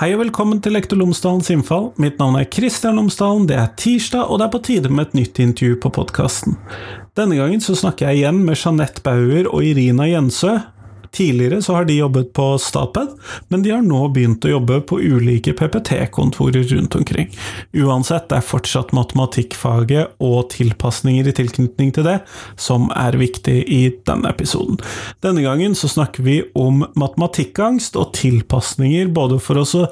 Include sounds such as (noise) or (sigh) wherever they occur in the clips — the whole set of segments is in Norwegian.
Hei og velkommen til Lektor Lomsdalens innfall. Mitt navn er Kristian Lomsdalen, det er tirsdag, og det er på tide med et nytt intervju på podkasten. Denne gangen så snakker jeg igjen med Jeanette Bauer og Irina Jensø, Tidligere så har de jobbet på Statped, men de har nå begynt å jobbe på ulike PPT-kontorer rundt omkring. Uansett, det er fortsatt matematikkfaget og tilpasninger i tilknytning til det som er viktig i denne episoden. Denne gangen så snakker vi om matematikkangst og tilpasninger, både for å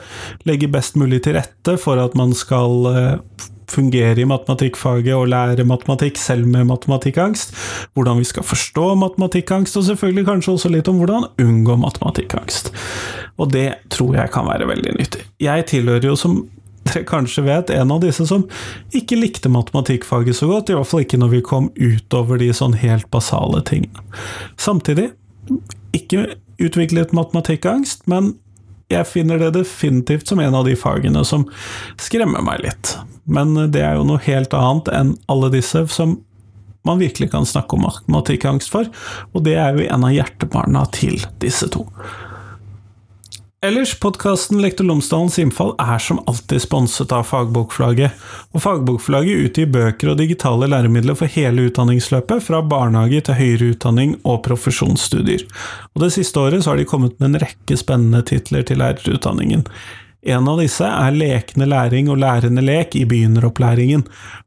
legge best mulig til rette for at man skal eh, fungere i matematikkfaget og lære matematikk selv med matematikkangst, hvordan vi skal forstå matematikkangst, og selvfølgelig kanskje også litt om hvordan unngå matematikkangst. Og det tror jeg kan være veldig nyttig. Jeg tilhører jo, som dere kanskje vet, en av disse som ikke likte matematikkfaget så godt, i hvert fall ikke når vi kom utover de sånn helt basale tingene. Samtidig, ikke utviklet matematikkangst, men jeg finner det definitivt som en av de fagene som skremmer meg litt. Men det er jo noe helt annet enn alle disse som man virkelig kan snakke om matematikkangst for, og det er jo en av hjertebarna til disse to. Ellers, podkasten Lektor Lomsdalens innfall er som alltid sponset av Fagbokflagget, og Fagbokflagget utgir bøker og digitale læremidler for hele utdanningsløpet, fra barnehage til høyere utdanning og profesjonsstudier. Og Det siste året har de kommet med en rekke spennende titler til lærerutdanningen. En av disse er Lekende læring og lærende lek i begynneropplæringen,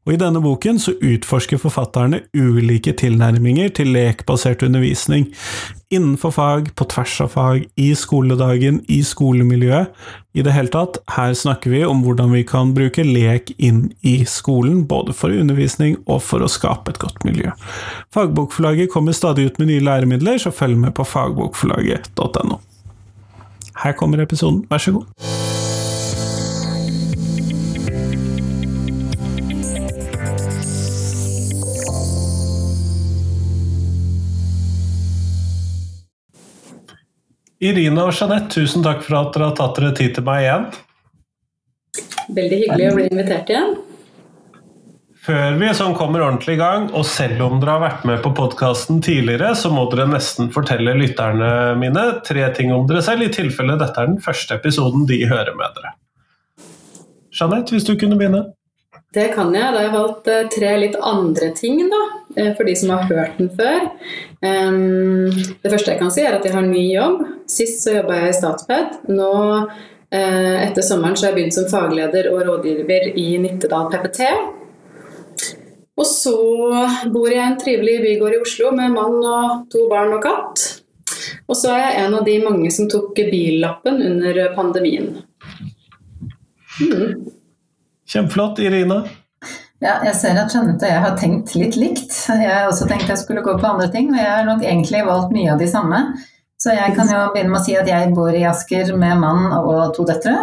og i denne boken så utforsker forfatterne ulike tilnærminger til lekbasert undervisning, innenfor fag, på tvers av fag, i skoledagen, i skolemiljøet. I det hele tatt, her snakker vi om hvordan vi kan bruke lek inn i skolen, både for undervisning og for å skape et godt miljø. Fagbokforlaget kommer stadig ut med nye læremidler, så følg med på fagbokforlaget.no. Her kommer episoden, vær så god. Irina og Jeanette, tusen takk for at dere har tatt dere tid til meg igjen. Veldig hyggelig å bli invitert igjen. Før vi sånn kommer ordentlig i gang, og selv om dere har vært med på podkasten tidligere, så må dere nesten fortelle lytterne mine tre ting om dere selv, i tilfelle dette er den første episoden de hører med dere. Jeanette, hvis du kunne begynne? Det kan jeg. Da har jeg valgt eh, tre litt andre ting, da, eh, for de som har hørt den før. Det første jeg kan si, er at jeg har ny jobb. Sist så jobba jeg i Statped. Nå eh, etter sommeren så har jeg begynt som fagleder og rådgiver i Nittedal PPT. Og så bor jeg i en trivelig bygård i Oslo med mann og to barn og katt. Og så er jeg en av de mange som tok billappen under pandemien. Mm. Kjempeflott. Irina? Ja, jeg ser at Jeanette og jeg har tenkt litt likt. Jeg har også tenkt jeg skulle gå på andre ting, og jeg har nok egentlig valgt mye av de samme. Så jeg kan jo begynne med å si at jeg bor i Asker med mann og to døtre.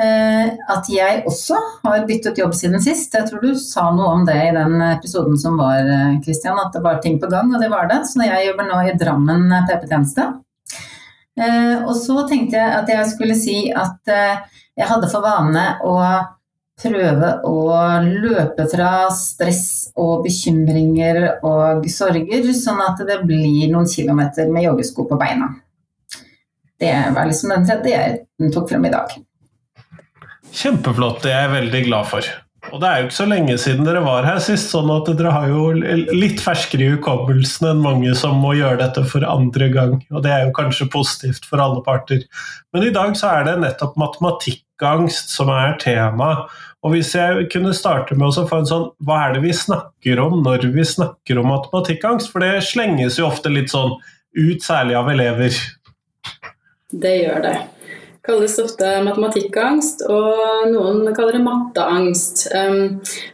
Eh, at jeg også har byttet jobb siden sist. Jeg tror du sa noe om det i den episoden som var, Kristian, at det var ting på gang, og det var det. Så jeg jobber nå i Drammen PP-tjeneste. Eh, og så tenkte jeg at jeg skulle si at eh, jeg hadde for vane å prøve å løpe fra stress og bekymringer og sorger, sånn at det blir noen kilometer med joggesko på beina. Det var liksom den tredje jeg tok frem i dag. Kjempeflott, det er jeg veldig glad for. Og det er jo ikke så lenge siden dere var her sist, sånn at dere har jo litt ferskere i hukommelsen enn mange som må gjøre dette for andre gang. Og det er jo kanskje positivt for alle parter. Men i dag så er det nettopp matematikkangst som er tema. Og hvis jeg kunne starte med å få en sånn Hva er det vi snakker om når vi snakker om matematikkangst? For det slenges jo ofte litt sånn ut, særlig av elever. Det gjør det. Det kalles ofte matematikkangst, og noen kaller det matteangst.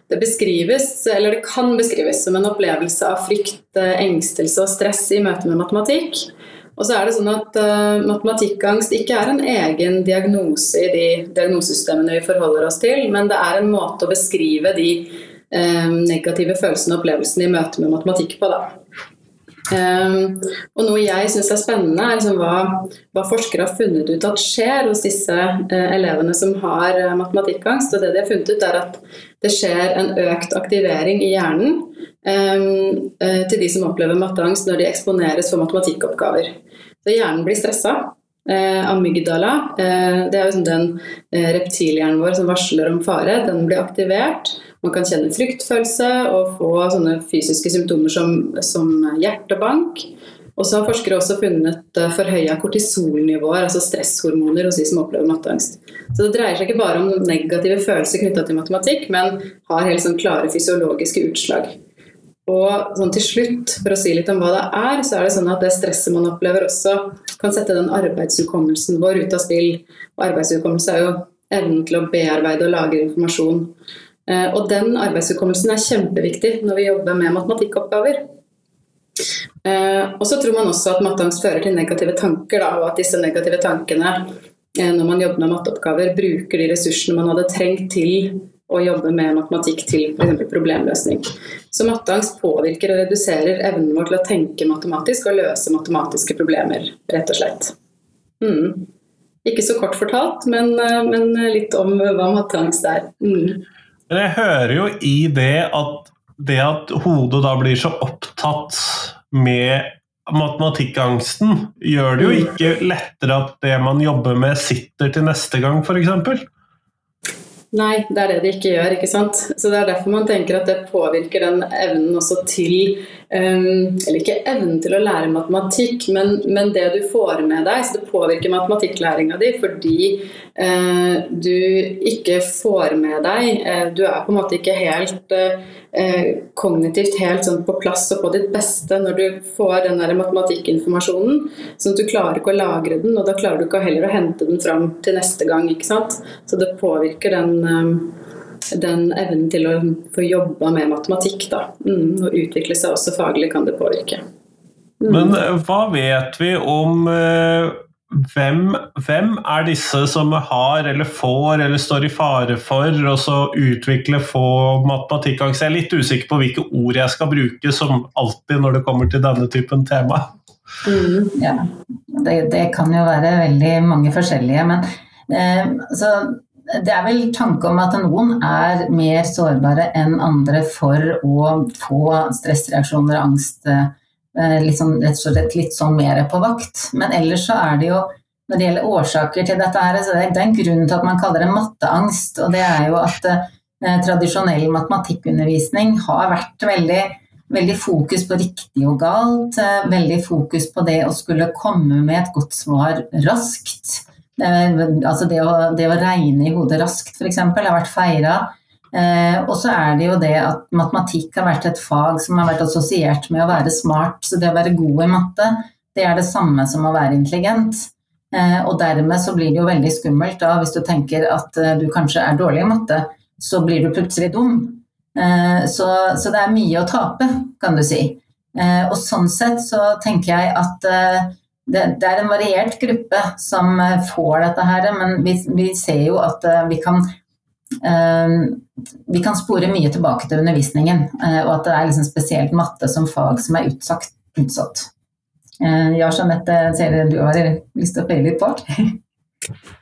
Det beskrives, eller det kan beskrives som en opplevelse av frykt, eh, engstelse og stress i møte med matematikk. Og så er det sånn at uh, Matematikkangst ikke er en egen diagnose i de diagnosesystemene vi forholder oss til, men det er en måte å beskrive de uh, negative følelsene og opplevelsene i møte med matematikk på. Da. Um, og noe jeg syns er spennende, er liksom hva, hva, forskere har funnet ut at skjer hos disse uh, elevene som har uh, matematikkangst. Og det de har funnet ut, er at det skjer en økt aktivering i hjernen um, til de som opplever matteangst når de eksponeres for matematikkoppgaver. Så hjernen blir stressa. eh, amygdala. Eh, det er jo sånn den eh, reptilhjernen vår som varsler om fare. Den blir aktivert. Man kan kjenne fryktfølelse og få sånne fysiske symptomer som, som hjertebank. Og så har forskere også funnet forhøya kortisolnivåer, altså stresshormoner, hos de som opplever matteangst. Så det dreier seg ikke bare om negative følelser knytta til matematikk, men har helt sånn klare fysiologiske utslag. Og sånn til slutt, for å si litt om hva det er, så er det sånn at det stresset man opplever også kan sette den arbeidshukommelsen vår ut av spill. Og arbeidshukommelse er jo evnen til å bearbeide og lagre informasjon. Eh, og den arbeidshukommelsen er kjempeviktig når vi jobber med matematikkoppgaver. Eh, og så tror man også at matteangst fører til negative tanker, da, og at disse negative tankene, eh, når man jobber med matteoppgaver, bruker de ressursene man hadde trengt til å jobbe med matematikk til f.eks. problemløsning. Så matteangst påvirker og reduserer evnen vår til å tenke matematisk og løse matematiske problemer, rett og slett. Mm. Ikke så kort fortalt, men, eh, men, litt om hva matteangst er. Mm. Jeg hører jo i det at det at hodet da blir så opptatt med matematikkangsten, gjør det jo mm. ikke lettere at det man jobber med, sitter til neste gang, f.eks.? Nei, det er det de ikke gjør. ikke sant? Så Det er derfor man tenker at det påvirker den evnen også til um, Eller ikke evnen til å lære matematikk, men, men, det du får med deg. Så det påvirker matematikklæringa di fordi uh, du ikke får med deg uh, Du er på en måte ikke helt uh, kognitivt helt sånn på plass og på ditt beste når du får den der matematikkinformasjonen. Sånn at du klarer ikke å lagre den, og da klarer du ikke heller å hente den fram til neste gang. ikke sant? Så det påvirker den Um, den evnen til å få jobba med matematikk da. Mm, og utvikle seg også faglig kan det påvirke. Mm. Men eh, hva vet vi om hvem, hvem, er disse som har eller får eller står i fare for å utvikle få matematikkangst? Jeg er litt usikker på hvilke ord jeg skal bruke, som alltid når det kommer til denne typen tema. Mm, ja, det, det, kan jo være veldig mange forskjellige. men eh, det er vel tanke om at noen er mer sårbare enn andre for å få stressreaksjoner, og angst, eh, liksom, rett og slett litt sånn mer på vakt. Men ellers så er det jo, når det gjelder årsaker til dette her, så det er en grunn til at man kaller det matteangst. Og det er jo at eh, tradisjonell matematikkundervisning har vært veldig veldig fokus på riktig og galt. Eh, veldig fokus på det å skulle komme med et godt svar raskt. Altså det å, det å regne i hodet raskt, f.eks., har vært feira. Eh, og så er det jo det at matematikk har vært et fag som har vært assosiert med å være smart. Så det å være god i matte, det er det samme som å være intelligent. Eh, og dermed så blir det jo veldig skummelt da, hvis du tenker at eh, du kanskje er dårlig i matte, så blir du plutselig dum. Eh, så, så, det er mye å tape, kan du si. Eh, og sånn sett så tenker jeg at eh, det, det, er en variert gruppe som får dette her, men vi, vi ser jo at vi kan vi kan spore mye tilbake til undervisningen, uh, og at det er liksom spesielt matte som fag som er utsatt. utsatt. Uh, ja, Jeanette, ser du har lyst til å føye litt på?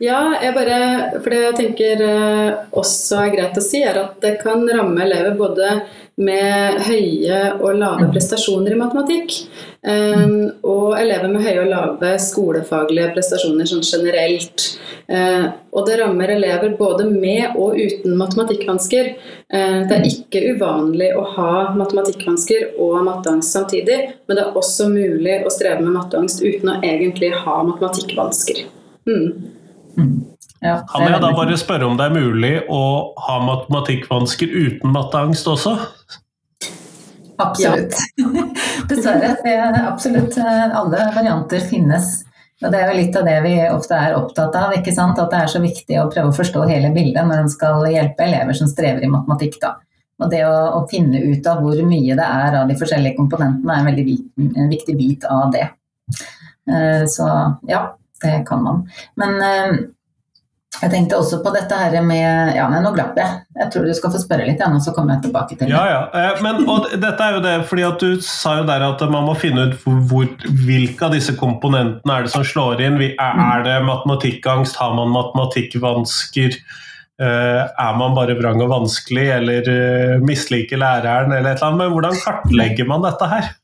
Ja, jeg bare, for det jeg tenker også er greit å si, er at det kan ramme elever både med høye og lave mm. prestasjoner i matematikk. Um, og elever med høye og lave skolefaglige prestasjoner sånn generelt. Uh, og det rammer elever både med og uten matematikkvansker. Det er ikke uvanlig å ha matematikkvansker og matteangst samtidig, men det er også mulig å streve med matteangst uten å egentlig ha matematikkvansker. Mm. Mm. Ja, kan jeg da bare spørre om det er mulig å ha matematikkvansker uten matteangst også? Absolutt. Ja. (laughs) Dessverre. absolutt. Alle varianter finnes. Og Det er jo litt av det vi ofte er opptatt av. ikke sant? At det er så viktig å prøve å forstå hele bildet når en skal hjelpe elever som strever i matematikk. da. Og det å, å, finne ut av hvor mye det er av de forskjellige komponentene, er en veldig en viktig bit av det. Eh, så ja, det kan man. Men eh, jeg tenkte også på dette her med Ja, nei, nå glapp jeg. Jeg tror du skal få spørre litt, og så kommer jeg tilbake til det. Ja, ja. Eh, men, og dette er jo det, fordi at Du sa jo der at man må finne ut hvor, hvilke av disse komponentene er det som slår inn. Er det matematikkangst? Har man matematikkvansker? Eh, er man bare vrang og vanskelig, eller misliker læreren, eller et eller annet? Men hvordan kartlegger man dette her?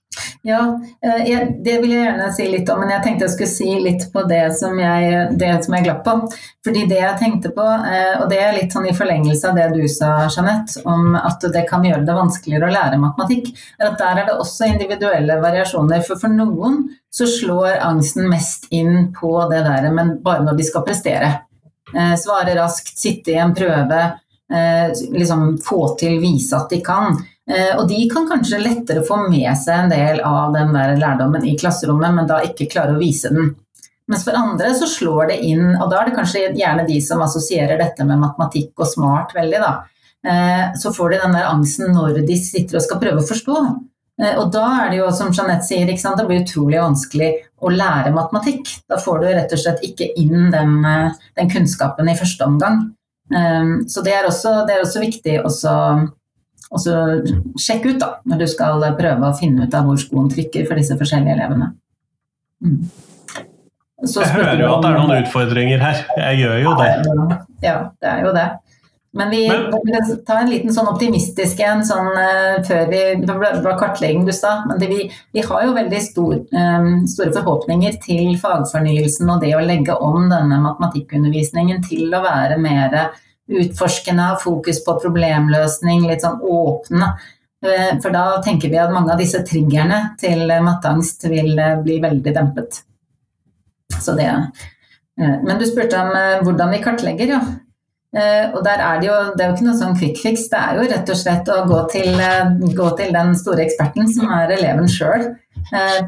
Ja, eh, det vil jeg gjerne si litt om, men jeg tenkte jeg skulle si litt på det som jeg, det som jeg glapp på. Fordi det jeg tenkte på, eh, og det er litt sånn i forlengelse av det du sa, Jeanette, om at det kan gjøre det vanskeligere å lære matematikk, er at der er det også individuelle variasjoner. For for noen så slår angsten mest inn på det der, men bare når de skal prestere. Eh, svare raskt, sitte i en prøve, liksom få til, vise at de kan. Eh, og de kan kanskje lettere få med seg en del av den der lærdommen i klasserommet, men da ikke klare å vise den. Mens for andre så slår det inn, og da er det kanskje gjerne de som assosierer dette med matematikk og smart veldig, da. Eh, så får de den der angsten når de sitter og skal prøve å forstå. Eh, og da er det jo, som Jeanette sier, det blir utrolig vanskelig å lære matematikk. Da får du rett og slett ikke inn den, den kunnskapen i første omgang. Så det er også, det er også viktig også og så sjekk ut, da, når du skal prøve å finne ut av hvor skoen trykker for disse forskjellige elevene. Mm. jeg hører jo at det er noen utfordringer her. Jeg gjør jo det. Ja, det er jo det. Men vi Men, tar en liten sånn optimistisk en sånn, uh, før vi Det var kartlegging du sa. Men det, vi, vi, har jo veldig stor, um, store forhåpninger til fagfornyelsen og det å legge om denne matematikkundervisningen til å være mer utforskende, ha fokus på problemløsning, litt sånn åpne. Eh, for da tenker vi at mange av disse triggerne til matteangst vil eh, bli veldig dempet. Så det. Eh, men du spurte om hvordan vi kartlegger, ja. Og der er det jo det er jo ikke noe sånn quick fix. Det er jo rett og slett å gå til, gå til den store eksperten som er eleven sjøl.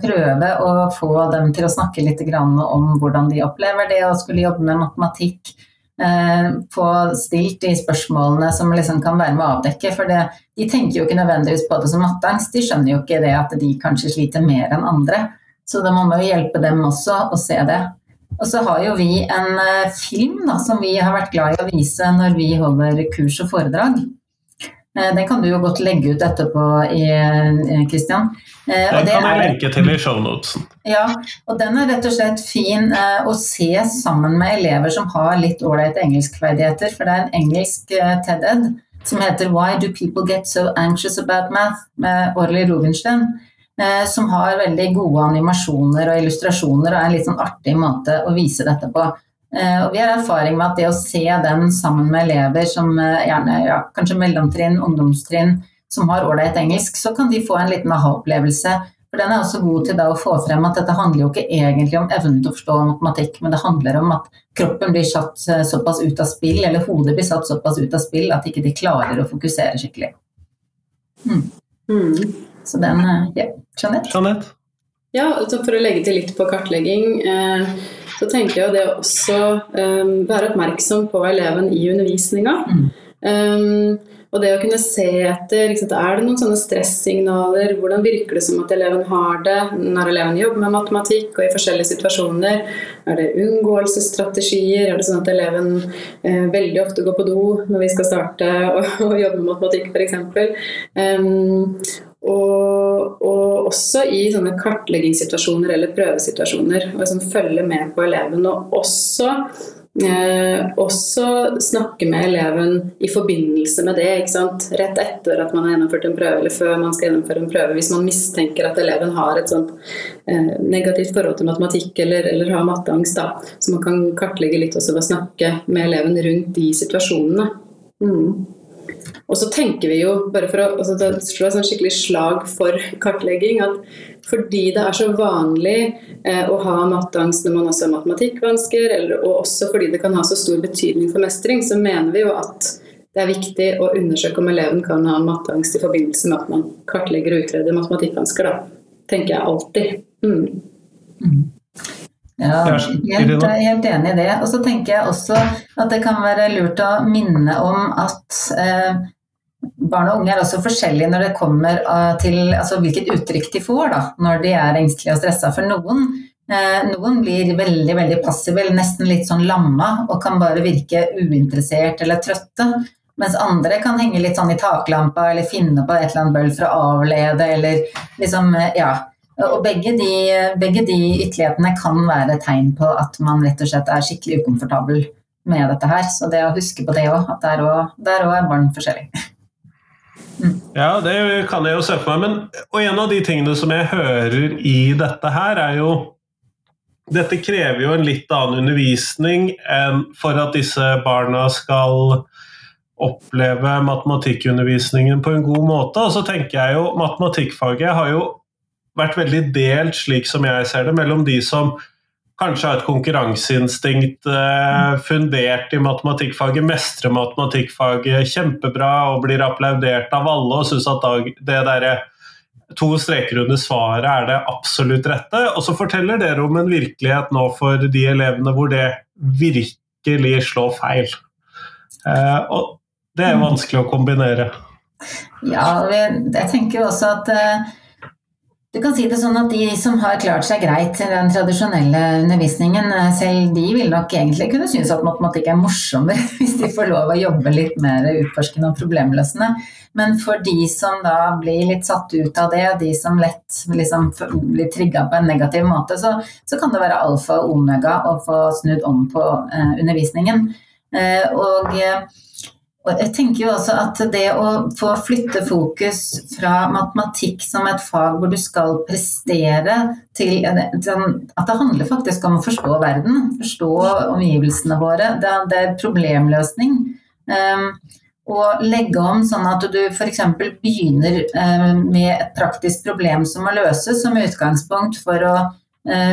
Prøve å få dem til å snakke litt om hvordan de opplever det å skulle jobbe med matematikk Eh, få stilt de spørsmålene som liksom kan være med å avdekke. For det, de tenker jo ikke nødvendigvis på det som matteangst, de skjønner jo ikke det at de kanskje sliter mer enn andre. Så da må man jo hjelpe dem også å se det. Og så har jo vi en eh, film da, som vi har vært glad i å vise når vi holder kurs og foredrag. Eh, den kan du jo godt legge ut etterpå, Kristian. Eh, eh, den kan jeg lenke til i shownotesen. Ja, og den er rett og slett fin å se sammen med elever som har litt ålreite engelskferdigheter. For det er en engelsk TED-ed som heter 'Why do people get so anxious about math?' med Orly Rugenstein. Som har veldig gode animasjoner og illustrasjoner og er en litt sånn artig måte å vise dette på. Eh, og vi har erfaring med at det å se den sammen med elever som eh, gjerne ja, kanskje mellomtrinn, ungdomstrinn, som har ålreit engelsk, så kan de få en liten aha-opplevelse. For den er også god til å få frem at dette handler jo ikke egentlig om evnen til å forstå matematikk, men det handler om at kroppen blir satt eh, såpass ut av spill, eller hodet blir satt såpass ut av spill at ikke de klarer å fokusere skikkelig. Mm. Mm. Så den Ja, Jeanette? Jeanette? Ja, for å legge til litt på kartlegging. Eh, så tenker jeg det å også um, være oppmerksom på eleven i undervisninga. Mm. Um, og det å kunne se etter liksom, Er det noen sånne stressignaler? Hvordan virker det som at eleven har det når eleven jobber med matematikk og i forskjellige situasjoner? Er det unngåelsesstrategier? Er det sånn at eleven eh, veldig ofte går på do når vi skal starte (laughs) å jobbe med matematikk f.eks.? Um, og, og, også i sånne kartleggingssituasjoner eller prøvesituasjoner. Og liksom følge med på eleven. Og også, eh, også snakke med eleven i forbindelse med det. Rett etter at man har gjennomført en prøve, eller før man skal gjennomføre en prøve. Hvis man mistenker at eleven har et sånt eh, negativt forhold til matematikk eller, eller har matteangst. Da. Så man kan kartlegge litt også ved å snakke med eleven rundt de situasjonene. Mm. Og så tenker vi jo, bare for å altså, slå et sånn skikkelig slag for kartlegging, at fordi det er så vanlig eh, å ha matteangst når man også har matematikkvansker, eller, og også fordi det kan ha så stor betydning for mestring, så mener vi jo at det er viktig å undersøke om eleven kan ha matteangst i forbindelse med at man kartlegger og utreder matematikkvansker. Da. Tenker jeg alltid. Mm. Mm. Ja, helt, helt, enig i det. Og så tenker jeg også at det kan være lurt å minne om at eh, barn og unge er også forskjellige når det kommer eh, til altså hvilket uttrykk de får da, når de er engstelige og stressa. For noen, eh, noen, blir veldig veldig passive, eller nesten litt sånn lamma, og kan bare virke uinteressert eller trøtte. Mens andre kan henge litt sånn i taklampa eller finne på et eller annet bøll for å avlede, eller liksom, eh, ja og begge de, begge de, ytterlighetene kan være tegn på at man rett og slett er skikkelig ukomfortabel med dette her. Så det å huske på det òg, at der òg er barn forskjellig. Ja, det kan jeg jo se for meg. Men, og en av de tingene som jeg hører i dette her, er jo Dette krever jo en litt annen undervisning for at disse barna skal oppleve matematikkundervisningen på en god måte. Og så tenker jeg jo Matematikkfaget har jo vært veldig delt, slik som jeg ser det, mellom de som kanskje har et konkurranseinstinkt eh, fundert i matematikkfaget, mestrer matematikkfaget kjempebra og blir applaudert av alle og syns at det derre to streker under svaret er det absolutt rette. Og så forteller dere om en virkelighet nå for de elevene hvor det virkelig slår feil. Eh, og det er vanskelig å kombinere. Ja, jeg tenker også at eh, du kan si det sånn at De som har klart seg greit i den tradisjonelle undervisningen, eh, selv de vil nok egentlig kunne synes at matematikk er morsommere (laughs) hvis de får lov å jobbe litt mer utforskende og problemløsende. Men for de som da blir litt satt ut av det, de som lett liksom blir trigga på en negativ måte, så, så, kan det være alfa og omega å få snudd om på eh, undervisningen. Eh, og eh, jeg tenker jo også at det å få flytte fokus fra matematikk som et fag hvor du skal prestere, til at det handler faktisk om å forstå verden, forstå omgivelsene våre. Det er problemløsning. Um, og legge om sånn at du f.eks. begynner um, med et praktisk problem som må løses, som utgangspunkt for å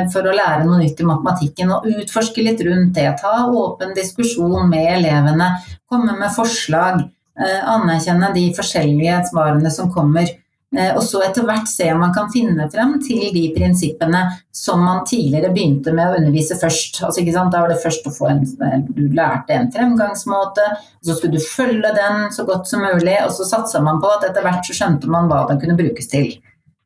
for å lære noe nytt i matematikken og utforske litt rundt det. Ta åpen diskusjon med elevene, komme med forslag, eh, anerkjenne de forskjellige svarene som kommer. Eh, og så etter hvert se om man kan finne frem til de prinsippene som man tidligere begynte med å undervise først. Altså, da var det først å få en, Du lærte en fremgangsmåte, så skulle du følge den så godt som mulig, og så satsa man på at etter hvert så skjønte man hva den kunne brukes til.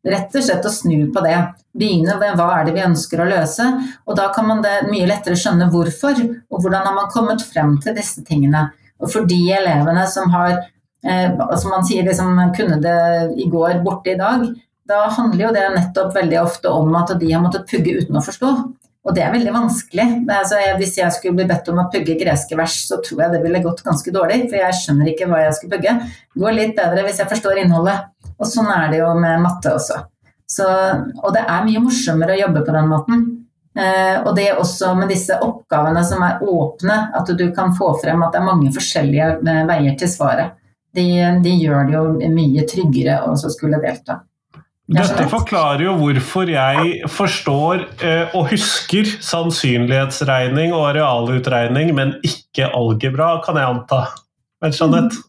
Rett og slett å snu på det. Begynne med hva er det vi ønsker å løse. Og da kan man det mye lettere skjønne hvorfor, og hvordan har man kommet frem til disse tingene. Og for de elevene som har eh, som man sier liksom, kunne det i går, borte i dag, da handler jo det nettopp veldig ofte om at de har måttet pugge uten å forstå. Og det er veldig vanskelig. Altså, hvis jeg skulle bli bedt om å pugge greske vers, så tror jeg det ville gått ganske dårlig, for jeg skjønner ikke hva jeg skulle pugge. Det går litt bedre hvis jeg forstår innholdet. Og sånn er det jo med matte også. Så, og det er mye morsommere å jobbe på den måten. Eh, og det er også med disse oppgavene som er åpne, at du kan få frem at det er mange forskjellige eh, veier til svaret. De, de gjør det jo mye tryggere å skulle delta. Dette forklarer jo hvorfor jeg forstår eh, og husker sannsynlighetsregning og arealutregning, men ikke algebra, kan jeg anta. Men Jeanette?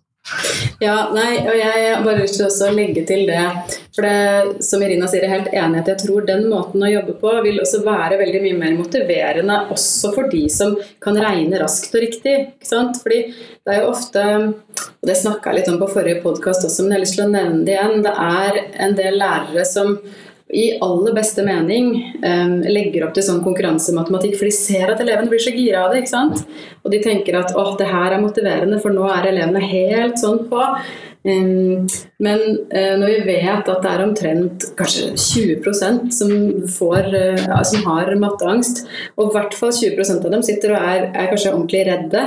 Ja, nei, og jeg har bare lyst til å legge til det. For det, som Irina sier, er helt enig at jeg tror den måten å jobbe på vil også være veldig mye mer motiverende også for de som kan regne raskt og riktig. ikke sant? Fordi det er jo ofte, og det snakka jeg litt om på forrige podkast også, men jeg har lyst til å nevne det igjen, det er en del lærere som i aller beste mening um, legger opp til sånn konkurransematematikk, for de ser at elevene blir så gira av det. ikke sant? Og de tenker at åh, det her er motiverende, for nå er elevene helt sånn på. Men uh, når vi vet at det er omtrent kanskje 20% som, får, uh, som har matteangst, og i hvert fall 20% av dem sitter og er, er, kanskje ordentlig redde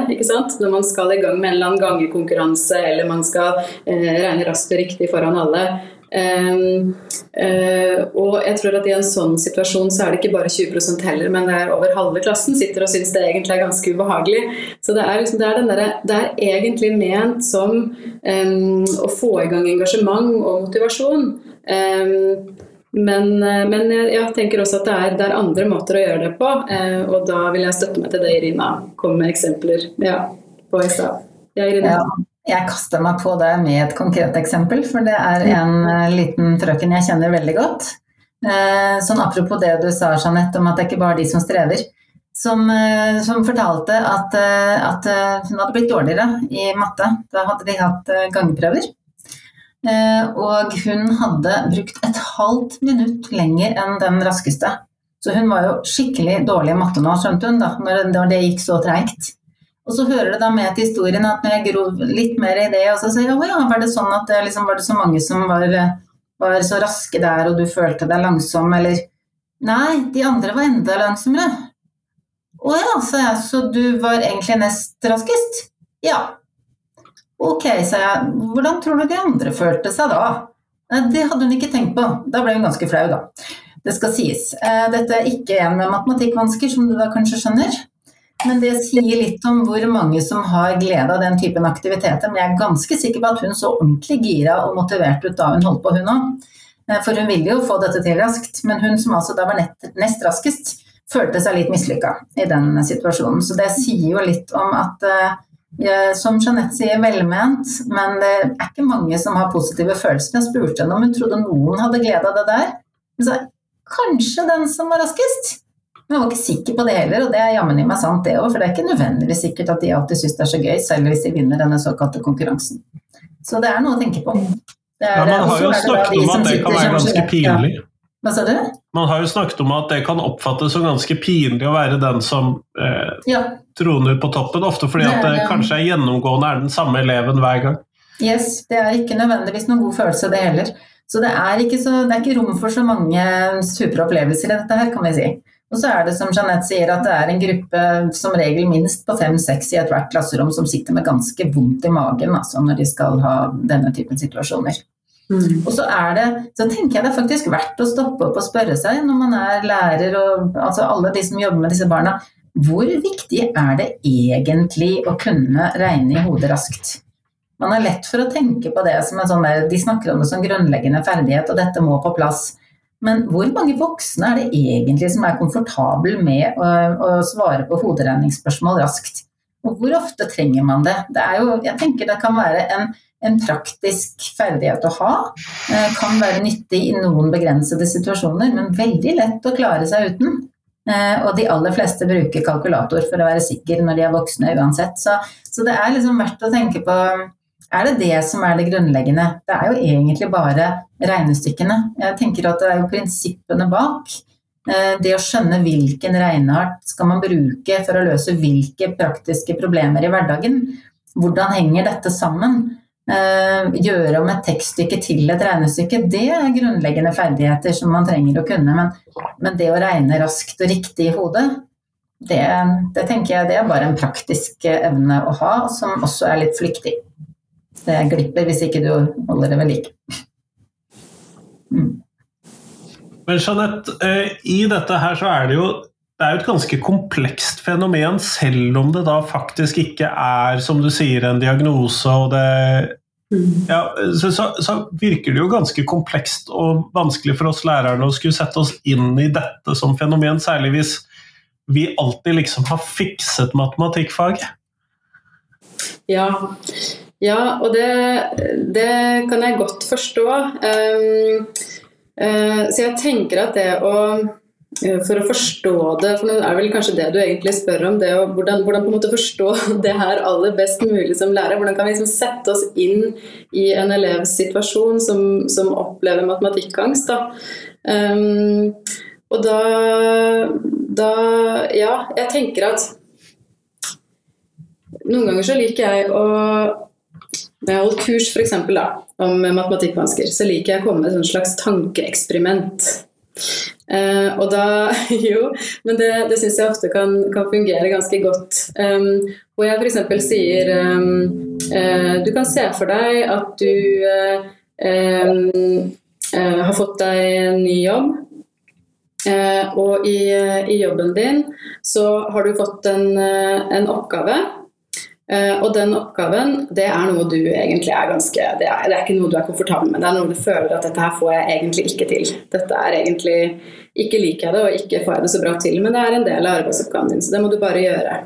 når man skal i gang med en eller annen gangekonkurranse eller man skal uh, regne raskt og riktig foran alle, og jeg tror at i en sånn situasjon så er det ikke bare 20% heller, men det er over halve klassen sitter og syns det egentlig er ganske ubehagelig. Så det er, liksom, det er, der, det er egentlig ment som um, å få i gang engasjement og motivasjon. Um, men, men jeg, tenker også at det er, det er, andre måter å gjøre det på, Eh, og da vil jeg støtte meg til det Irina kom med eksempler ja, på i stad. Ja, Irina. Ja. Jeg kaster meg på det med et konkret eksempel, for det er en eh, liten frøken jeg kjenner veldig godt. Eh, sånn apropos det du sa, Jeanette, om at det ikke bare er de som strever. Som, eh, som fortalte at, at, hun hadde blitt dårligere i matte. Da hadde de hatt gangprøver. Og hun hadde brukt et halvt minutt lenger enn den raskeste. Så hun var jo skikkelig dårlig i matte nå, skjønte hun, da, når det gikk så treigt. Og så hører det da med til historien at når jeg grov litt mer i det, og så sier jeg å ja, var det sånn at det liksom, var det så mange som var, var, så raske der, og du følte deg langsom, eller Nei, de andre var enda langsommere. Å ja, sa jeg, så du var egentlig nest raskest? Ja. Ok, sa jeg, hvordan tror du de andre følte seg da? Det hadde hun ikke tenkt på. Da ble hun ganske flau, da. Det skal sies. Eh, dette er ikke en med matematikkvansker, som du da kanskje skjønner. Men det sier litt om hvor mange som har glede av den typen aktiviteter. Men jeg er ganske sikker på at hun så ordentlig gira og motivert ut da hun holdt på, hun òg. Eh, for hun ville jo få dette til raskt, men hun som altså da var nest raskest, følte seg litt mislykka i den situasjonen. Så det sier jo litt om at eh, som Jeanette sier, velment, men det er ikke mange som har positive følelser. Jeg spurte henne om hun trodde noen hadde glede av det der. Hun sa kanskje den som var raskest. Men jeg var ikke sikker på det heller, og det er jammen i meg sant det òg, for det er ikke nødvendigvis sikkert at de alltid syns det er så gøy, selv hvis de vinner denne såkalte konkurransen. Så det er noe å tenke på. Er, ja, man har jo snakket om at det kan være ganske pinlig. Ja. Hva sa du? Man har jo snakket om at det kan oppfattes som ganske pinlig å være den som eh, ja. troner på toppen, ofte fordi at det kanskje er gjennomgående er den samme eleven hver gang. Yes, det er ikke nødvendigvis noen god følelse, det heller. Så det er ikke, så, det er ikke rom for så mange supre opplevelser i dette her, kan vi si. Og så er det som Jeanette sier, at det er en gruppe som regel minst på fem-seks i ethvert klasserom som sitter med ganske vondt i magen altså, når de skal ha denne typen situasjoner. Mm. Og så, er det, så tenker jeg det er faktisk verdt å stoppe opp og spørre seg når man er lærer og altså alle de som jobber med disse barna, hvor viktig er det egentlig å kunne regne i hodet raskt? Man har lett for å tenke på det som en sånn der, De snakker om det som grunnleggende ferdighet, og dette må på plass. Men hvor mange voksne er det egentlig som er komfortable med å, å svare på hoderegningsspørsmål raskt? Og hvor ofte trenger man det? det jo, jeg tenker det kan være en, en praktisk ferdighet å ha. Eh, kan være nyttig i noen begrensede situasjoner, men veldig lett å klare seg uten. Eh, og de aller fleste bruker kalkulator for å være sikker når de er voksne uansett. Så, så det er liksom verdt å tenke på er det det som er det grunnleggende? Det er jo egentlig bare regnestykkene. Jeg tenker at det er jo prinsippene bak. Eh, det å skjønne hvilken regneart skal man bruke for å løse hvilke praktiske problemer i hverdagen. Hvordan henger dette sammen? Eh, gjøre om et tekststykke til et regnestykke, det er grunnleggende ferdigheter som man trenger å kunne. Men, men det å regne raskt og riktig i hodet, det, det tenker jeg det er bare en praktisk evne å ha, som også er litt flyktig det glipper hvis ikke du holder det ved like. Mm. Men Jeanette, eh, i dette her så er det jo det er jo et ganske komplekst fenomen, selv om det da faktisk ikke er, som du sier, en diagnose. og det mm. ja, så, så, så, virker det jo ganske komplekst og vanskelig for oss lærerne å skulle sette oss inn i dette som fenomen, særlig hvis vi alltid liksom har fikset matematikkfaget. Ja, ja, og det, det kan jeg godt forstå. Um, uh, så jeg tenker at det å eh, for å forstå det, for det er vel kanskje det du egentlig spør om, det å, hvordan, hvordan, på en måte forstå (laughs) det her aller best mulig som lærer. Hvordan kan vi liksom sette oss inn i en elevs situasjon som, som opplever matematikkangst. Da. Um, og da, da Ja, jeg tenker at noen ganger så liker jeg å når jeg har holdt kurs for eksempel, da, om matematikkvansker, så liker jeg å komme med et slags tankeeksperiment. Uh, og da (laughs) Jo, men det, det syns jeg ofte kan, kan, fungere ganske godt. Um, hvor jeg f.eks. sier um, uh, Du kan se for deg at du uh, um, har fått deg en ny jobb. og i, i, jobben din så har du fått en, en oppgave og den oppgaven, det er noe du egentlig er ganske det er, det er, ikke noe du er komfortabel med. Det er noe du føler at dette her får jeg egentlig ikke til. Dette er egentlig Ikke liker jeg det, og ikke får jeg det så bra til, men det er en del av arbeidsoppgaven din, så det må du bare gjøre.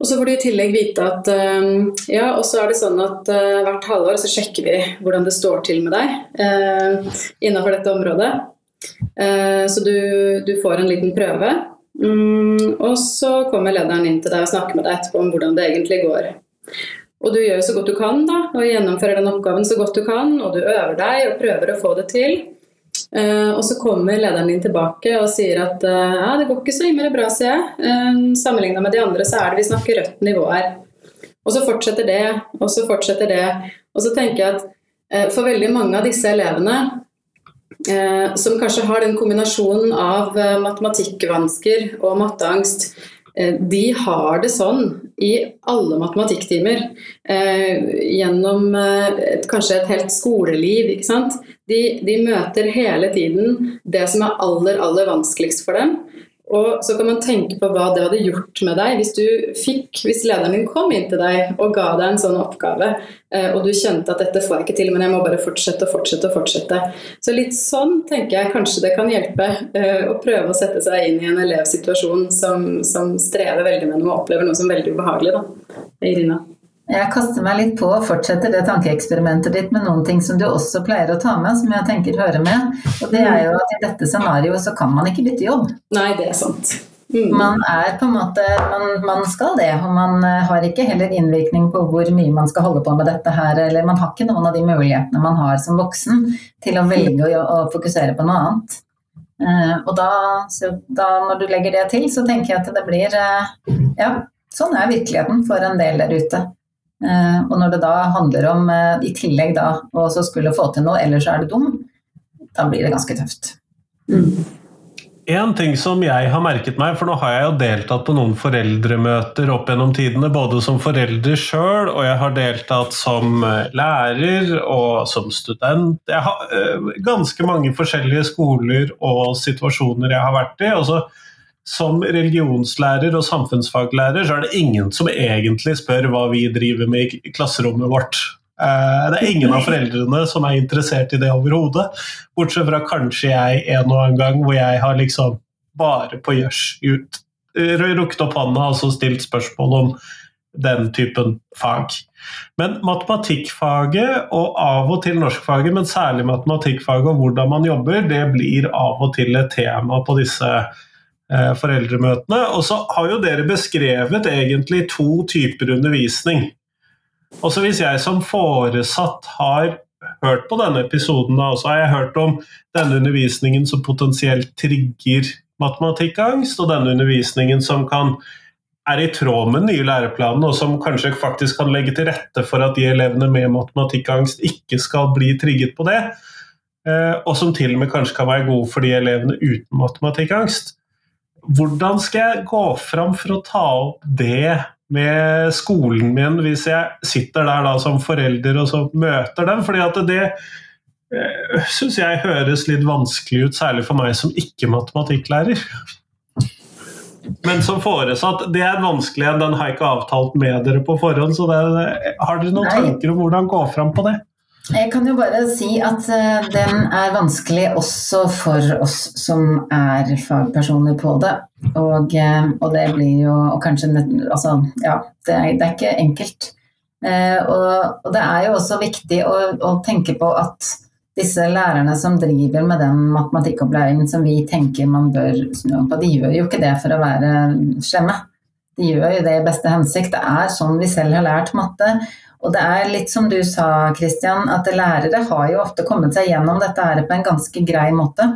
Og så får du i tillegg vite at uh, ja, og så er det sånn at uh, hvert halvår så sjekker vi hvordan det står til med deg uh, innenfor dette området. så du, du får en liten prøve Mm, og så kommer lederen inn til deg og snakker med deg etterpå om hvordan det egentlig går. Og du gjør så godt du kan da, og gjennomfører den oppgaven så godt du kan, og du øver deg og prøver å få det til. Uh, og så kommer lederen din tilbake og sier at uh, ja, det går ikke så innmari bra, sier jeg. Uh, eh, Sammenligna med de andre så er det vi snakker rødt nivå her. Og så fortsetter det, og så fortsetter det. Og så tenker jeg at for veldig mange av disse elevene eh, som kanskje har den kombinasjonen av eh, matematikkvansker og matteangst, eh, de har det sånn i alle matematikktimer. Eh, gjennom et, kanskje et helt skoleliv. ikke sant? De, de møter hele tiden det som er aller, aller vanskeligst for dem. Og så kan man tenke på hva det hadde gjort med deg hvis du fikk, hvis lederen din kom inn til deg og ga deg en sånn oppgave, eh, og du kjente at dette får jeg ikke til, men jeg må bare fortsette og fortsette og fortsette. Så litt sånn tenker jeg kanskje det kan hjelpe eh, å prøve å sette seg inn i en elevsituasjon som, som strever veldig med noe og opplever noe som er veldig ubehagelig. da, Irina. Jeg kaster meg litt på og fortsetter det tankeeksperimentet ditt med noen ting som du også pleier å ta med, som jeg tenker hører med. Og det er jo at i dette scenarioet så kan man ikke bytte jobb. Nei, det er sant. Mm. Man er på en måte man, man, skal det, og man eh, har ikke heller innvirkning på hvor mye man skal holde på med dette her, eller man har ikke noen av de mulighetene man har som voksen til å velge å, å fokusere på noe annet. Uh, og da, da, når du legger det til, så tenker jeg at det blir uh, Ja, sånn er virkeligheten for en del der ute. Eh, og når det da handler om eh, i tillegg da å skulle få til noe, ellers er det dum, da blir det ganske tøft. Mm. En ting som jeg har merket meg, for nå har jeg jo deltatt på noen foreldremøter opp gjennom tidene, både som forelder sjøl, og jeg har deltatt som eh, lærer og som student. Jeg har ganske mange forskjellige skoler og situasjoner jeg har vært i. og så som religionslærer og samfunnsfaglærer så er det ingen som egentlig spør hva vi driver med i klasserommet vårt. Eh, det er ingen av foreldrene som er interessert i det overhodet, bortsett fra kanskje jeg en og annen gang hvor jeg har liksom bare på gjørs rukket opp hånda og så stilt spørsmål om den typen fag. Men matematikkfaget, og av og til norskfaget, men særlig matematikkfaget og hvordan man jobber, det blir av og til et tema på disse Eh, foreldremøtene. Og så har jo dere beskrevet egentlig to typer undervisning. Og så hvis jeg som foresatt har hørt på denne episoden, da, så har jeg hørt om denne undervisningen som potensielt trigger matematikkangst, og denne undervisningen som kan er i tråd med den nye læreplanen, og som kanskje faktisk kan legge til rette for at de elevene med matematikkangst ikke skal bli trigget på det. Eh, og som til og med kanskje kan være gode for de elevene uten matematikkangst. Hvordan skal jeg gå fram for å ta opp det med skolen min hvis jeg sitter der da som forelder og så møter dem? Fordi at det eh, syns jeg høres litt vanskelig ut, særlig for meg som ikke-matematikklærer. Men som foresatt, det er vanskelig, den har jeg ikke avtalt med dere på forhånd. så det, Har dere noen Nei. tanker om hvordan gå fram på det? Jeg kan jo bare si at eh, den er vanskelig også for oss som er fagpersoner på det. Og, eh, og det blir jo og kanskje Altså, ja, det er, det er ikke enkelt. Eh, og, og, det er jo også viktig å, å, tenke på at disse lærerne som driver med den matematikkopplæringen som vi tenker man bør snu om på, de gjør jo ikke det for å være slemme. De gjør jo det i beste hensikt. Det er sånn vi selv har lært matte. Og det er litt som du sa, Kristian, at lærere har jo ofte kommet seg gjennom dette her på en ganske grei måte.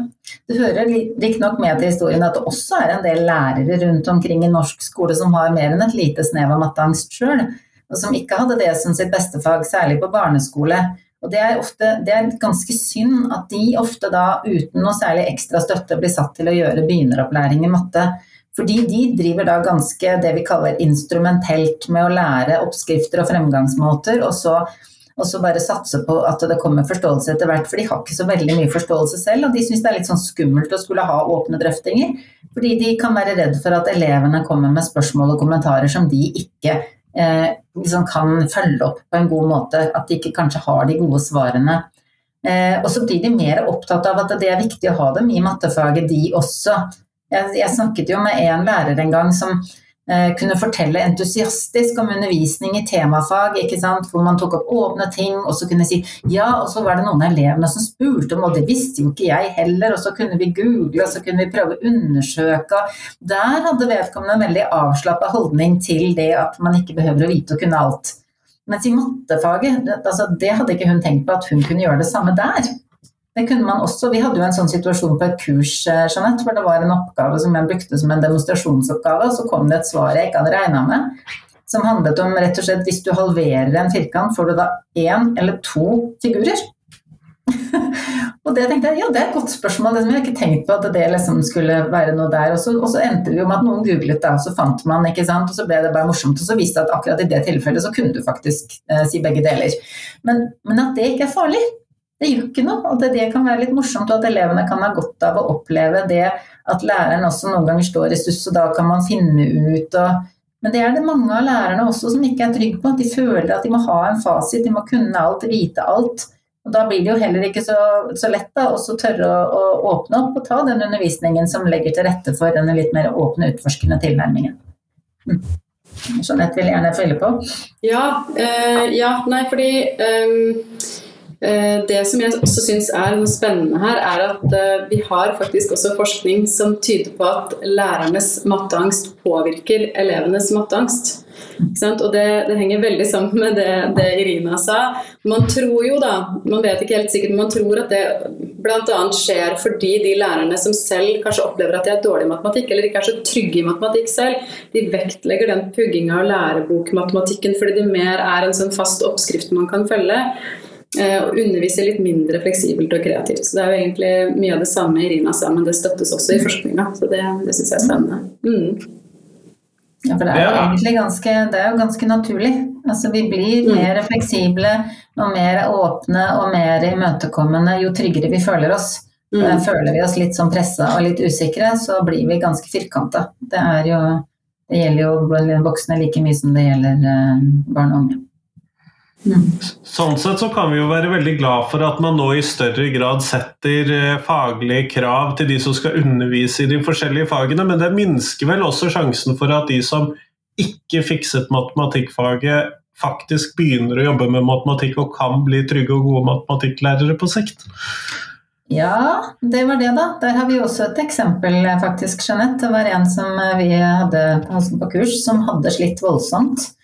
Det hører riktignok med til historien at det også er en del lærere rundt omkring i norsk skole som har mer enn et lite snev av matteangst sjøl, og som ikke hadde det som sitt beste fag, særlig på barneskole. Og det er, ofte, det er ganske synd at de ofte da uten noe særlig ekstra støtte blir satt til å gjøre begynneropplæring i matte. Fordi de driver da ganske det vi kaller instrumentelt med å lære oppskrifter og fremgangsmåter, og så, og så bare satse på at det kommer forståelse etter hvert. For de har ikke så veldig mye forståelse selv, og de syns det er litt sånn skummelt å skulle ha åpne drøftinger. Fordi de kan være redd for at elevene kommer med spørsmål og kommentarer som de ikke eh, liksom kan følge opp på en god måte. At de ikke kanskje har de gode svarene. Eh, og så blir de mer opptatt av at det er viktig å ha dem i mattefaget, de også. Jeg, jeg snakket jo med en lærer en gang som eh, kunne fortelle entusiastisk om undervisning i temafag, hvor man tok opp åpne ting, og så kunne si ja, og så var det noen av elevene som spurte om, og det visste jo ikke jeg heller, og så kunne vi google, og så kunne vi prøve å undersøke. Der hadde vedkommende en veldig avslappa holdning til det at man ikke behøver å vite og kunne alt. Mens i mattefaget, altså, det hadde ikke hun tenkt på at hun kunne gjøre det samme der. Det kunne man også, Vi hadde jo en sånn situasjon på et kurs eh, Jeanette, hvor det var en oppgave som jeg brukte som en demonstrasjonsoppgave, og så kom det et svar jeg ikke hadde regna med. Som handlet om rett og slett hvis du halverer en firkant, får du da én eller to figurer? (laughs) Og det tenkte jeg, ja, det er et godt spørsmål. Jeg har ikke tenkt på at det liksom skulle være noe der. Og så, og så endte det jo med at noen googlet det, og så fant man, ikke sant. Og så ble det bare morsomt. Og så viste det at akkurat i det tilfellet så kunne du faktisk eh, si begge deler. Men, men, at det ikke er farlig. Det gjør ikke noe. Og det, det kan være litt morsomt, og at elevene kan ha godt av å oppleve det at læreren også noen ganger står i stuss, og da kan man finne ut og men det er det mange av lærerne også som ikke er trygge på. At de føler at de må ha en fasit, de må kunne alt, vite alt. Og Da blir det jo heller ikke så, så lett da, å tørre å, å, åpne opp og ta den undervisningen som legger til rette for denne litt mer åpne, utforskende tilnærmingen. Mm. Jeanette vil gjerne følge på. Ja, øh, ja nei, fordi øh, det som jeg også syns er noe spennende her, er at øh, vi har faktisk også forskning som tyder på at lærernes matteangst påvirker elevenes matteangst. Og det, det, henger veldig sammen med det, det, Irina sa. Man tror jo da, man vet ikke helt sikkert, men man tror at det bl.a. skjer fordi de lærerne som selv kanskje opplever at de er dårlige i matematikk, eller ikke er så trygge i matematikk selv, de vektlegger den pugginga av lærebokmatematikken fordi det mer er en sånn fast oppskrift man kan følge eh, og undervise litt mindre fleksibelt og kreativt. Så Det er jo egentlig mye av det samme Irina sa, men det støttes også i forskninga. Så det, det syns jeg er spennende. Mm. Ja, for det er jo egentlig ganske, det er jo ganske naturlig. Altså, vi blir mm. mer fleksible og mer åpne og mer imøtekommende jo tryggere vi føler oss. Mm. Føler vi oss litt sånn pressa og litt usikre, så blir vi ganske firkanta. Det, det gjelder jo voksne like mye som det gjelder eh, barn og unge. Sånn sett så kan vi jo være veldig glad for at man nå i større grad setter eh, faglige krav til de som skal undervise i de forskjellige fagene, men det minsker vel også sjansen for at de som ikke fikset matematikkfaget, faktisk begynner å jobbe med matematikk og kan bli trygge og gode matematikklærere på sikt? Ja, det var det, da. Der har vi også et eksempel, faktisk, Jeanette. Det var en som vi hadde på kurs, som hadde slitt voldsomt Eh,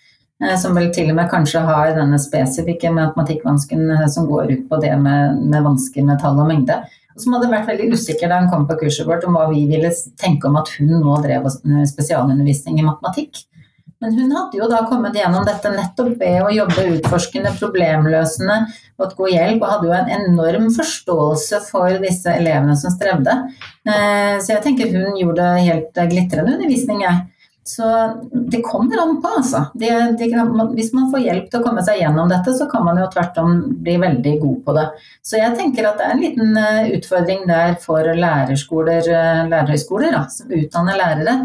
som vel til og med kanskje har denne spesifikke matematikkvansken eh, som går ut på det med, med vansker med tall og mengde. Som hadde vært veldig usikker da hun kom på kurset vårt om hva vi ville tenke om at hun nå drev eh, spesialundervisning i matematikk. Men hun hadde jo da kommet gjennom dette nettopp ved å jobbe utforskende, problemløsende, fått god hjelp, og hadde jo en enorm forståelse for disse elevene som strevde. Så jeg tenker hun gjorde helt glitrende undervisning, jeg. Så det kommer an på, altså. Det, det, hvis man får hjelp til å komme seg gjennom dette, så kan man jo tvert om bli veldig god på det. Så jeg tenker at det er en liten eh, utfordring der for lærerskoler, eh, lærerhøyskoler, da, som utdanner lærere.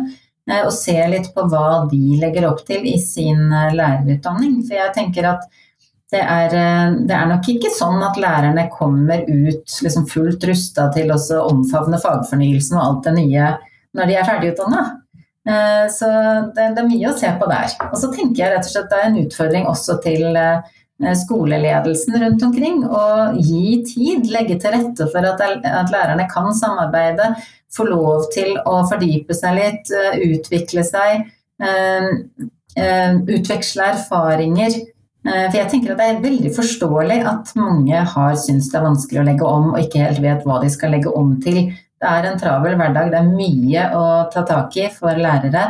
Eh, å se litt på hva de legger opp til i sin lærerutdanning. For jeg tenker at det er, det er, nok ikke sånn at lærerne kommer ut liksom fullt rusta til å omfavne fagfornyelsen og alt det nye når de er ferdigutdanna. Eh, så det, er mye å se på der. Og så tenker jeg rett og slett det er en utfordring også til eh, skoleledelsen rundt omkring å gi tid, legge til rette for at, at lærerne kan samarbeide, få lov til å fordype seg litt, eh, utvikle seg, utveksle erfaringer. For jeg tenker at Det er veldig forståelig at mange har syntes det er vanskelig å legge om og ikke helt vet hva de skal legge om til det er en travel hverdag, det er mye å ta tak i for lærere.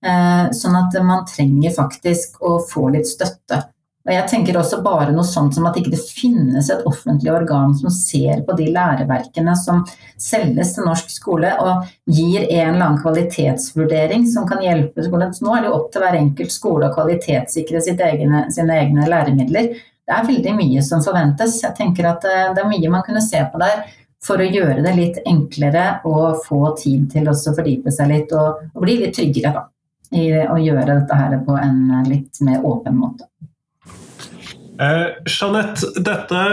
Eh, sånn at man trenger faktisk å få litt støtte. Og jeg tenker også bare noe sånt som at ikke det finnes et offentlig organ som ser på de læreverkene som selges til norsk skole og gir en eller annen kvalitetsvurdering som kan hjelpe skolen. Så nå er det jo opp til hver enkelt skole å kvalitetssikre egne, sine egne læremidler. Det er veldig mye som forventes. Jeg tenker at eh, det er mye man kunne se på der for å gjøre det litt enklere og få tid til å fordype seg litt og, og, bli litt tryggere da, i å gjøre dette her på en litt mer åpen måte. Eh, Jeanette, dette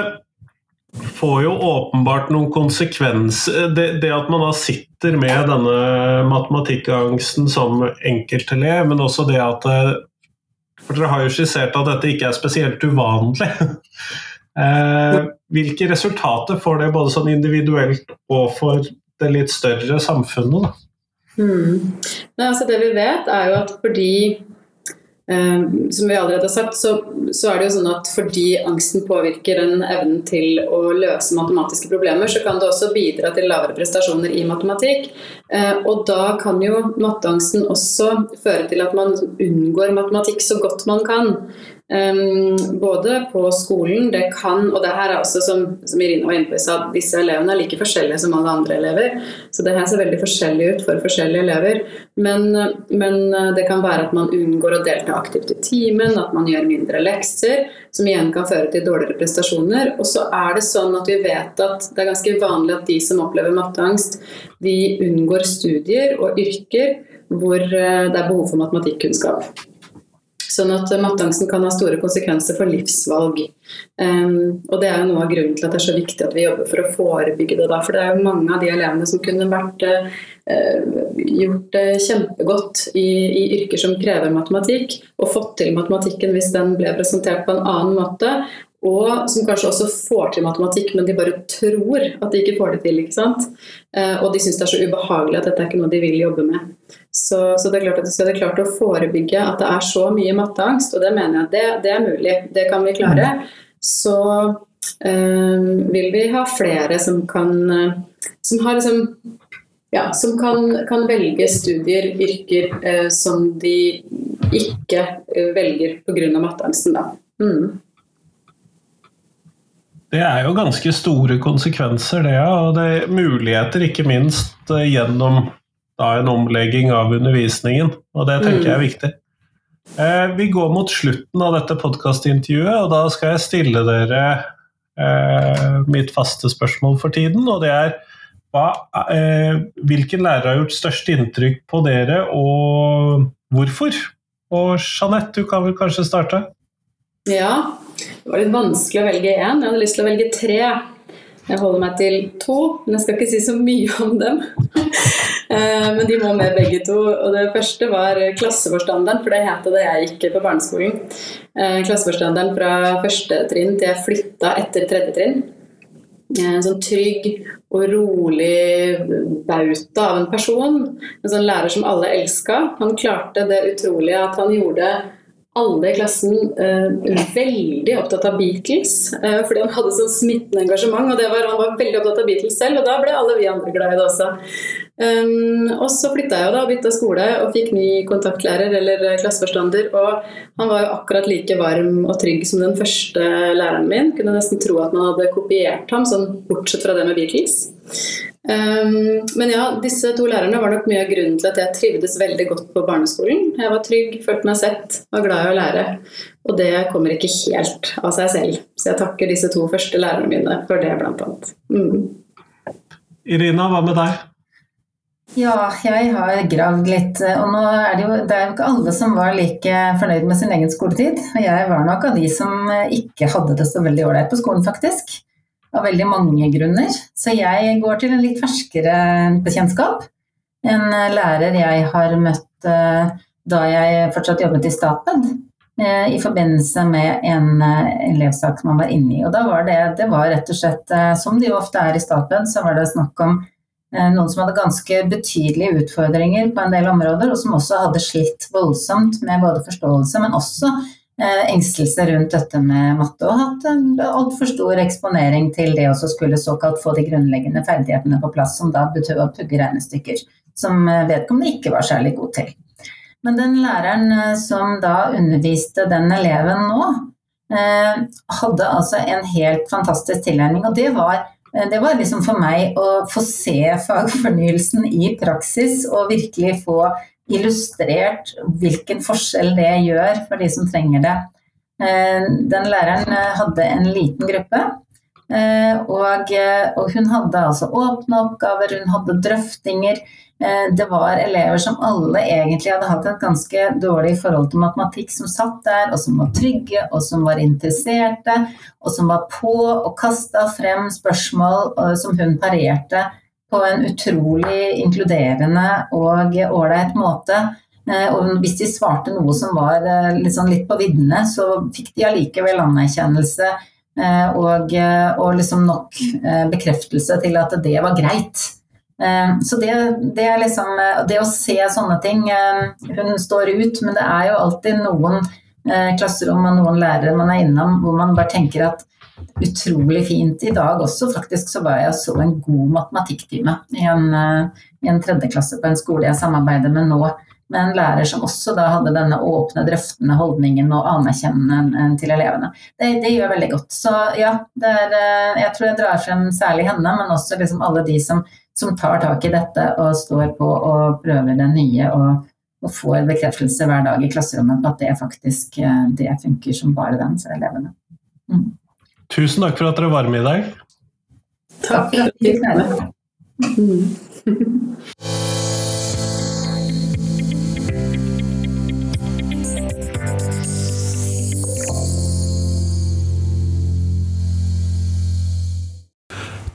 får jo åpenbart noen konsekvenser. Det, det, at man da sitter med denne matematikkangsten som enkeltelev, men også det at eh, For dere har jo skissert at dette ikke er spesielt uvanlig. (laughs) Eh, hvilke resultater får det både sånn individuelt og for det litt større samfunnet? Mm. Nei, altså det vi vet, er jo at fordi Um, som vi allerede har sagt, så, så, er det jo sånn at fordi angsten påvirker den evnen til å løse matematiske problemer, så kan det også bidra til lavere prestasjoner i matematikk. Uh, og da kan jo matteangsten også føre til at man unngår matematikk så godt man kan. Um, både på skolen, det kan Og det her er også, som, som Irina var inne på, at disse elevene er like forskjellige som alle andre elever. Så det her ser veldig forskjellig ut for forskjellige elever. Men, men det kan være at man unngår å delta aktivt i timen, at man gjør mindre lekser, som igjen kan føre til dårligere prestasjoner. Og så er det sånn at vi vet at det er ganske vanlig at de som opplever matteangst, de unngår studier og yrker hvor eh, det er behov for matematikkunnskap. Sånn at matteangsten kan ha store konsekvenser for livsvalg. Um, og det er jo noe av grunnen til at det er så viktig at vi jobber for å forebygge det. Da. For det er jo mange av de elevene som kunne vært uh, gjort det kjempegodt i, i, yrker som krever matematikk, og fått til matematikken hvis den ble presentert på en annen måte og som kanskje også får til matematikk, men de bare tror at de ikke får det til. ikke sant? Eh, og de syns det er så ubehagelig at dette er ikke noe de vil jobbe med. Så, så det er klart at hvis vi hadde klart å forebygge at det er så mye matteangst, og det mener jeg det, det er mulig, det kan vi klare, så øh, vil vi ha flere som kan som har liksom ja, som kan, kan, velge studier, yrker, eh, som de ikke velger pga. matteangsten. Da. Mm. Det er jo ganske store konsekvenser, det. Og det er muligheter, ikke minst eh, gjennom da, en omlegging av undervisningen. Og det tenker jeg er mm. viktig. Eh, vi går mot slutten av dette podkastintervjuet, og da skal jeg stille dere eh, mitt faste spørsmål for tiden. Og det er hva, eh, hvilken lærer har gjort størst inntrykk på dere, og hvorfor? Og Jeanette, du kan vel kanskje starte? Ja, det var litt vanskelig å velge én. Jeg hadde lyst til å velge tre. Jeg holder meg til to, men jeg skal ikke si så mye om dem. Eh, men de må med begge to. Og det første var klasseforstanderen, for det het det jeg gikk på barneskolen. Eh, klasseforstanderen fra første trinn til jeg flytta etter tredje trinn. Eh, en sånn trygg og rolig bauta av en person. En sånn lærer som alle elska. Han klarte det utrolige at han gjorde alle i klassen eh, veldig opptatt av Beatles. Eh, fordi han hadde sånn smittende engasjement, og var, han var veldig opptatt av Beatles selv. Og da ble alle vi andre glad i det også. Um, og så flytta jeg da, bytta skole og fikk ny kontaktlærer eller klasseforstander. Og han var jo akkurat like varm og trygg som den første læreren min. Kunne nesten tro at man hadde kopiert ham, sånn bortsett fra det med Beatles. Um, men ja, disse to lærerne var nok mye av grunnen til at jeg trivdes veldig godt på barneskolen. Jeg var trygg, følte meg sett, var glad i å lære. Og det kommer ikke helt av seg selv. Så jeg takker disse to første lærerne mine for det, blant annet. Mm. Irina, hva med deg? Ja, jeg har gravd litt. Og nå er det jo det er jo ikke alle som var like fornøyd med sin egen skoletid. Og jeg var nok av de som ikke hadde det så veldig ålreit på skolen, faktisk av veldig mange grunner. Så jeg går til en litt ferskere bekjentskap. En lærer jeg har møtt eh, da jeg fortsatt jobbet i Statped. Eh, I forbindelse med en eh, elevsak man var inne i. Og da var det, det var rett og slett, som det jo ofte er i Statped, så var det snakk om noen som hadde ganske betydelige utfordringer på en del områder, og som også hadde slitt voldsomt med både forståelse, men også Eh, engstelse rundt dette med matte, og hatt en altfor stor eksponering til det å skulle såkalt få de grunnleggende ferdighetene på plass, som da betød å pugge regnestykker, som eh, vedkommende ikke var særlig god til. Men den læreren eh, som da underviste den eleven nå, hadde altså en helt fantastisk tilnærming, og det var det var liksom for meg å få se fagfornyelsen i praksis og virkelig få illustrert hvilken forskjell det gjør for de som trenger det. Eh, den læreren eh, hadde en liten gruppe, eh, og, og hun hadde altså åpne oppgaver, hun hadde drøftinger. Det var elever som alle egentlig hadde hatt et ganske dårlig forhold til matematikk, som satt der, og som var trygge, og som var interesserte, og som var på og kasta frem spørsmål som hun parerte på en utrolig inkluderende og ålreit måte. Eh, og hvis de svarte noe som var liksom litt, på viddene, så fikk de allikevel anerkjennelse eh, og, og liksom nok bekreftelse til at det var greit. Så det, det, er liksom Det å se sånne ting Hun står ut, men det er jo alltid noen klasserom og noen lærere man er innom hvor man bare tenker at utrolig fint. I dag også faktisk så var jeg så en god matematikktime i en, eh, i en tredjeklasse på en skole jeg samarbeider med nå med en lærer som også da hadde denne åpne, drøftende holdningen og anerkjennende til elevene. Det, det, gjør veldig godt. Så ja, er, eh, jeg tror jeg drar frem særlig henne, men også liksom alle de som, som, tar tak i dette og står på og prøver det nye og, og får bekreftelse hver dag i klasserommet på at det faktisk eh, det funker som bare den for elevene. Mm. Tusen takk for at dere var med i dag. Takk for at du fikk være med. Mm.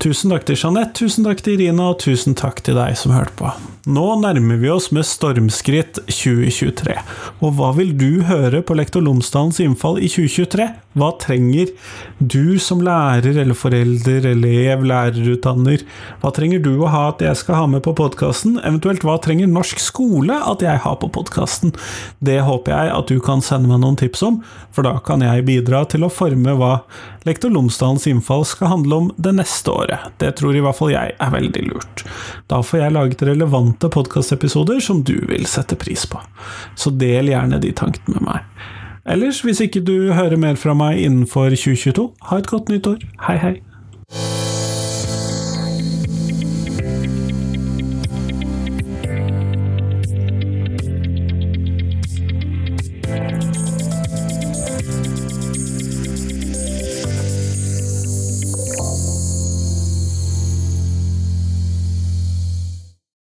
Tusen takk til Jeanette, tusen takk til Irina, og tusen takk til deg som hørte på. Nå nærmer vi oss med stormskritt 2023. Og hva vil du høre på Lektor Lomsdalens innfall i 2023? Hva trenger du som lærer eller forelder, elev, lærerutdanner? Hva trenger du å ha at jeg skal ha med på podkasten? Eventuelt hva trenger norsk skole at jeg har på podkasten? Det håper jeg at du kan sende meg noen tips om, for da kan jeg bidra til å forme hva Lektor Lomsdalens innfall skal handle om det neste året. Det tror i hvert fall jeg er veldig lurt. Da får jeg laget relevante podkastepisoder som du vil sette pris på. Så del gjerne de tankene med meg. Ellers, hvis ikke du hører mer fra meg innenfor 2022, ha et godt nytt år. Hei, hei.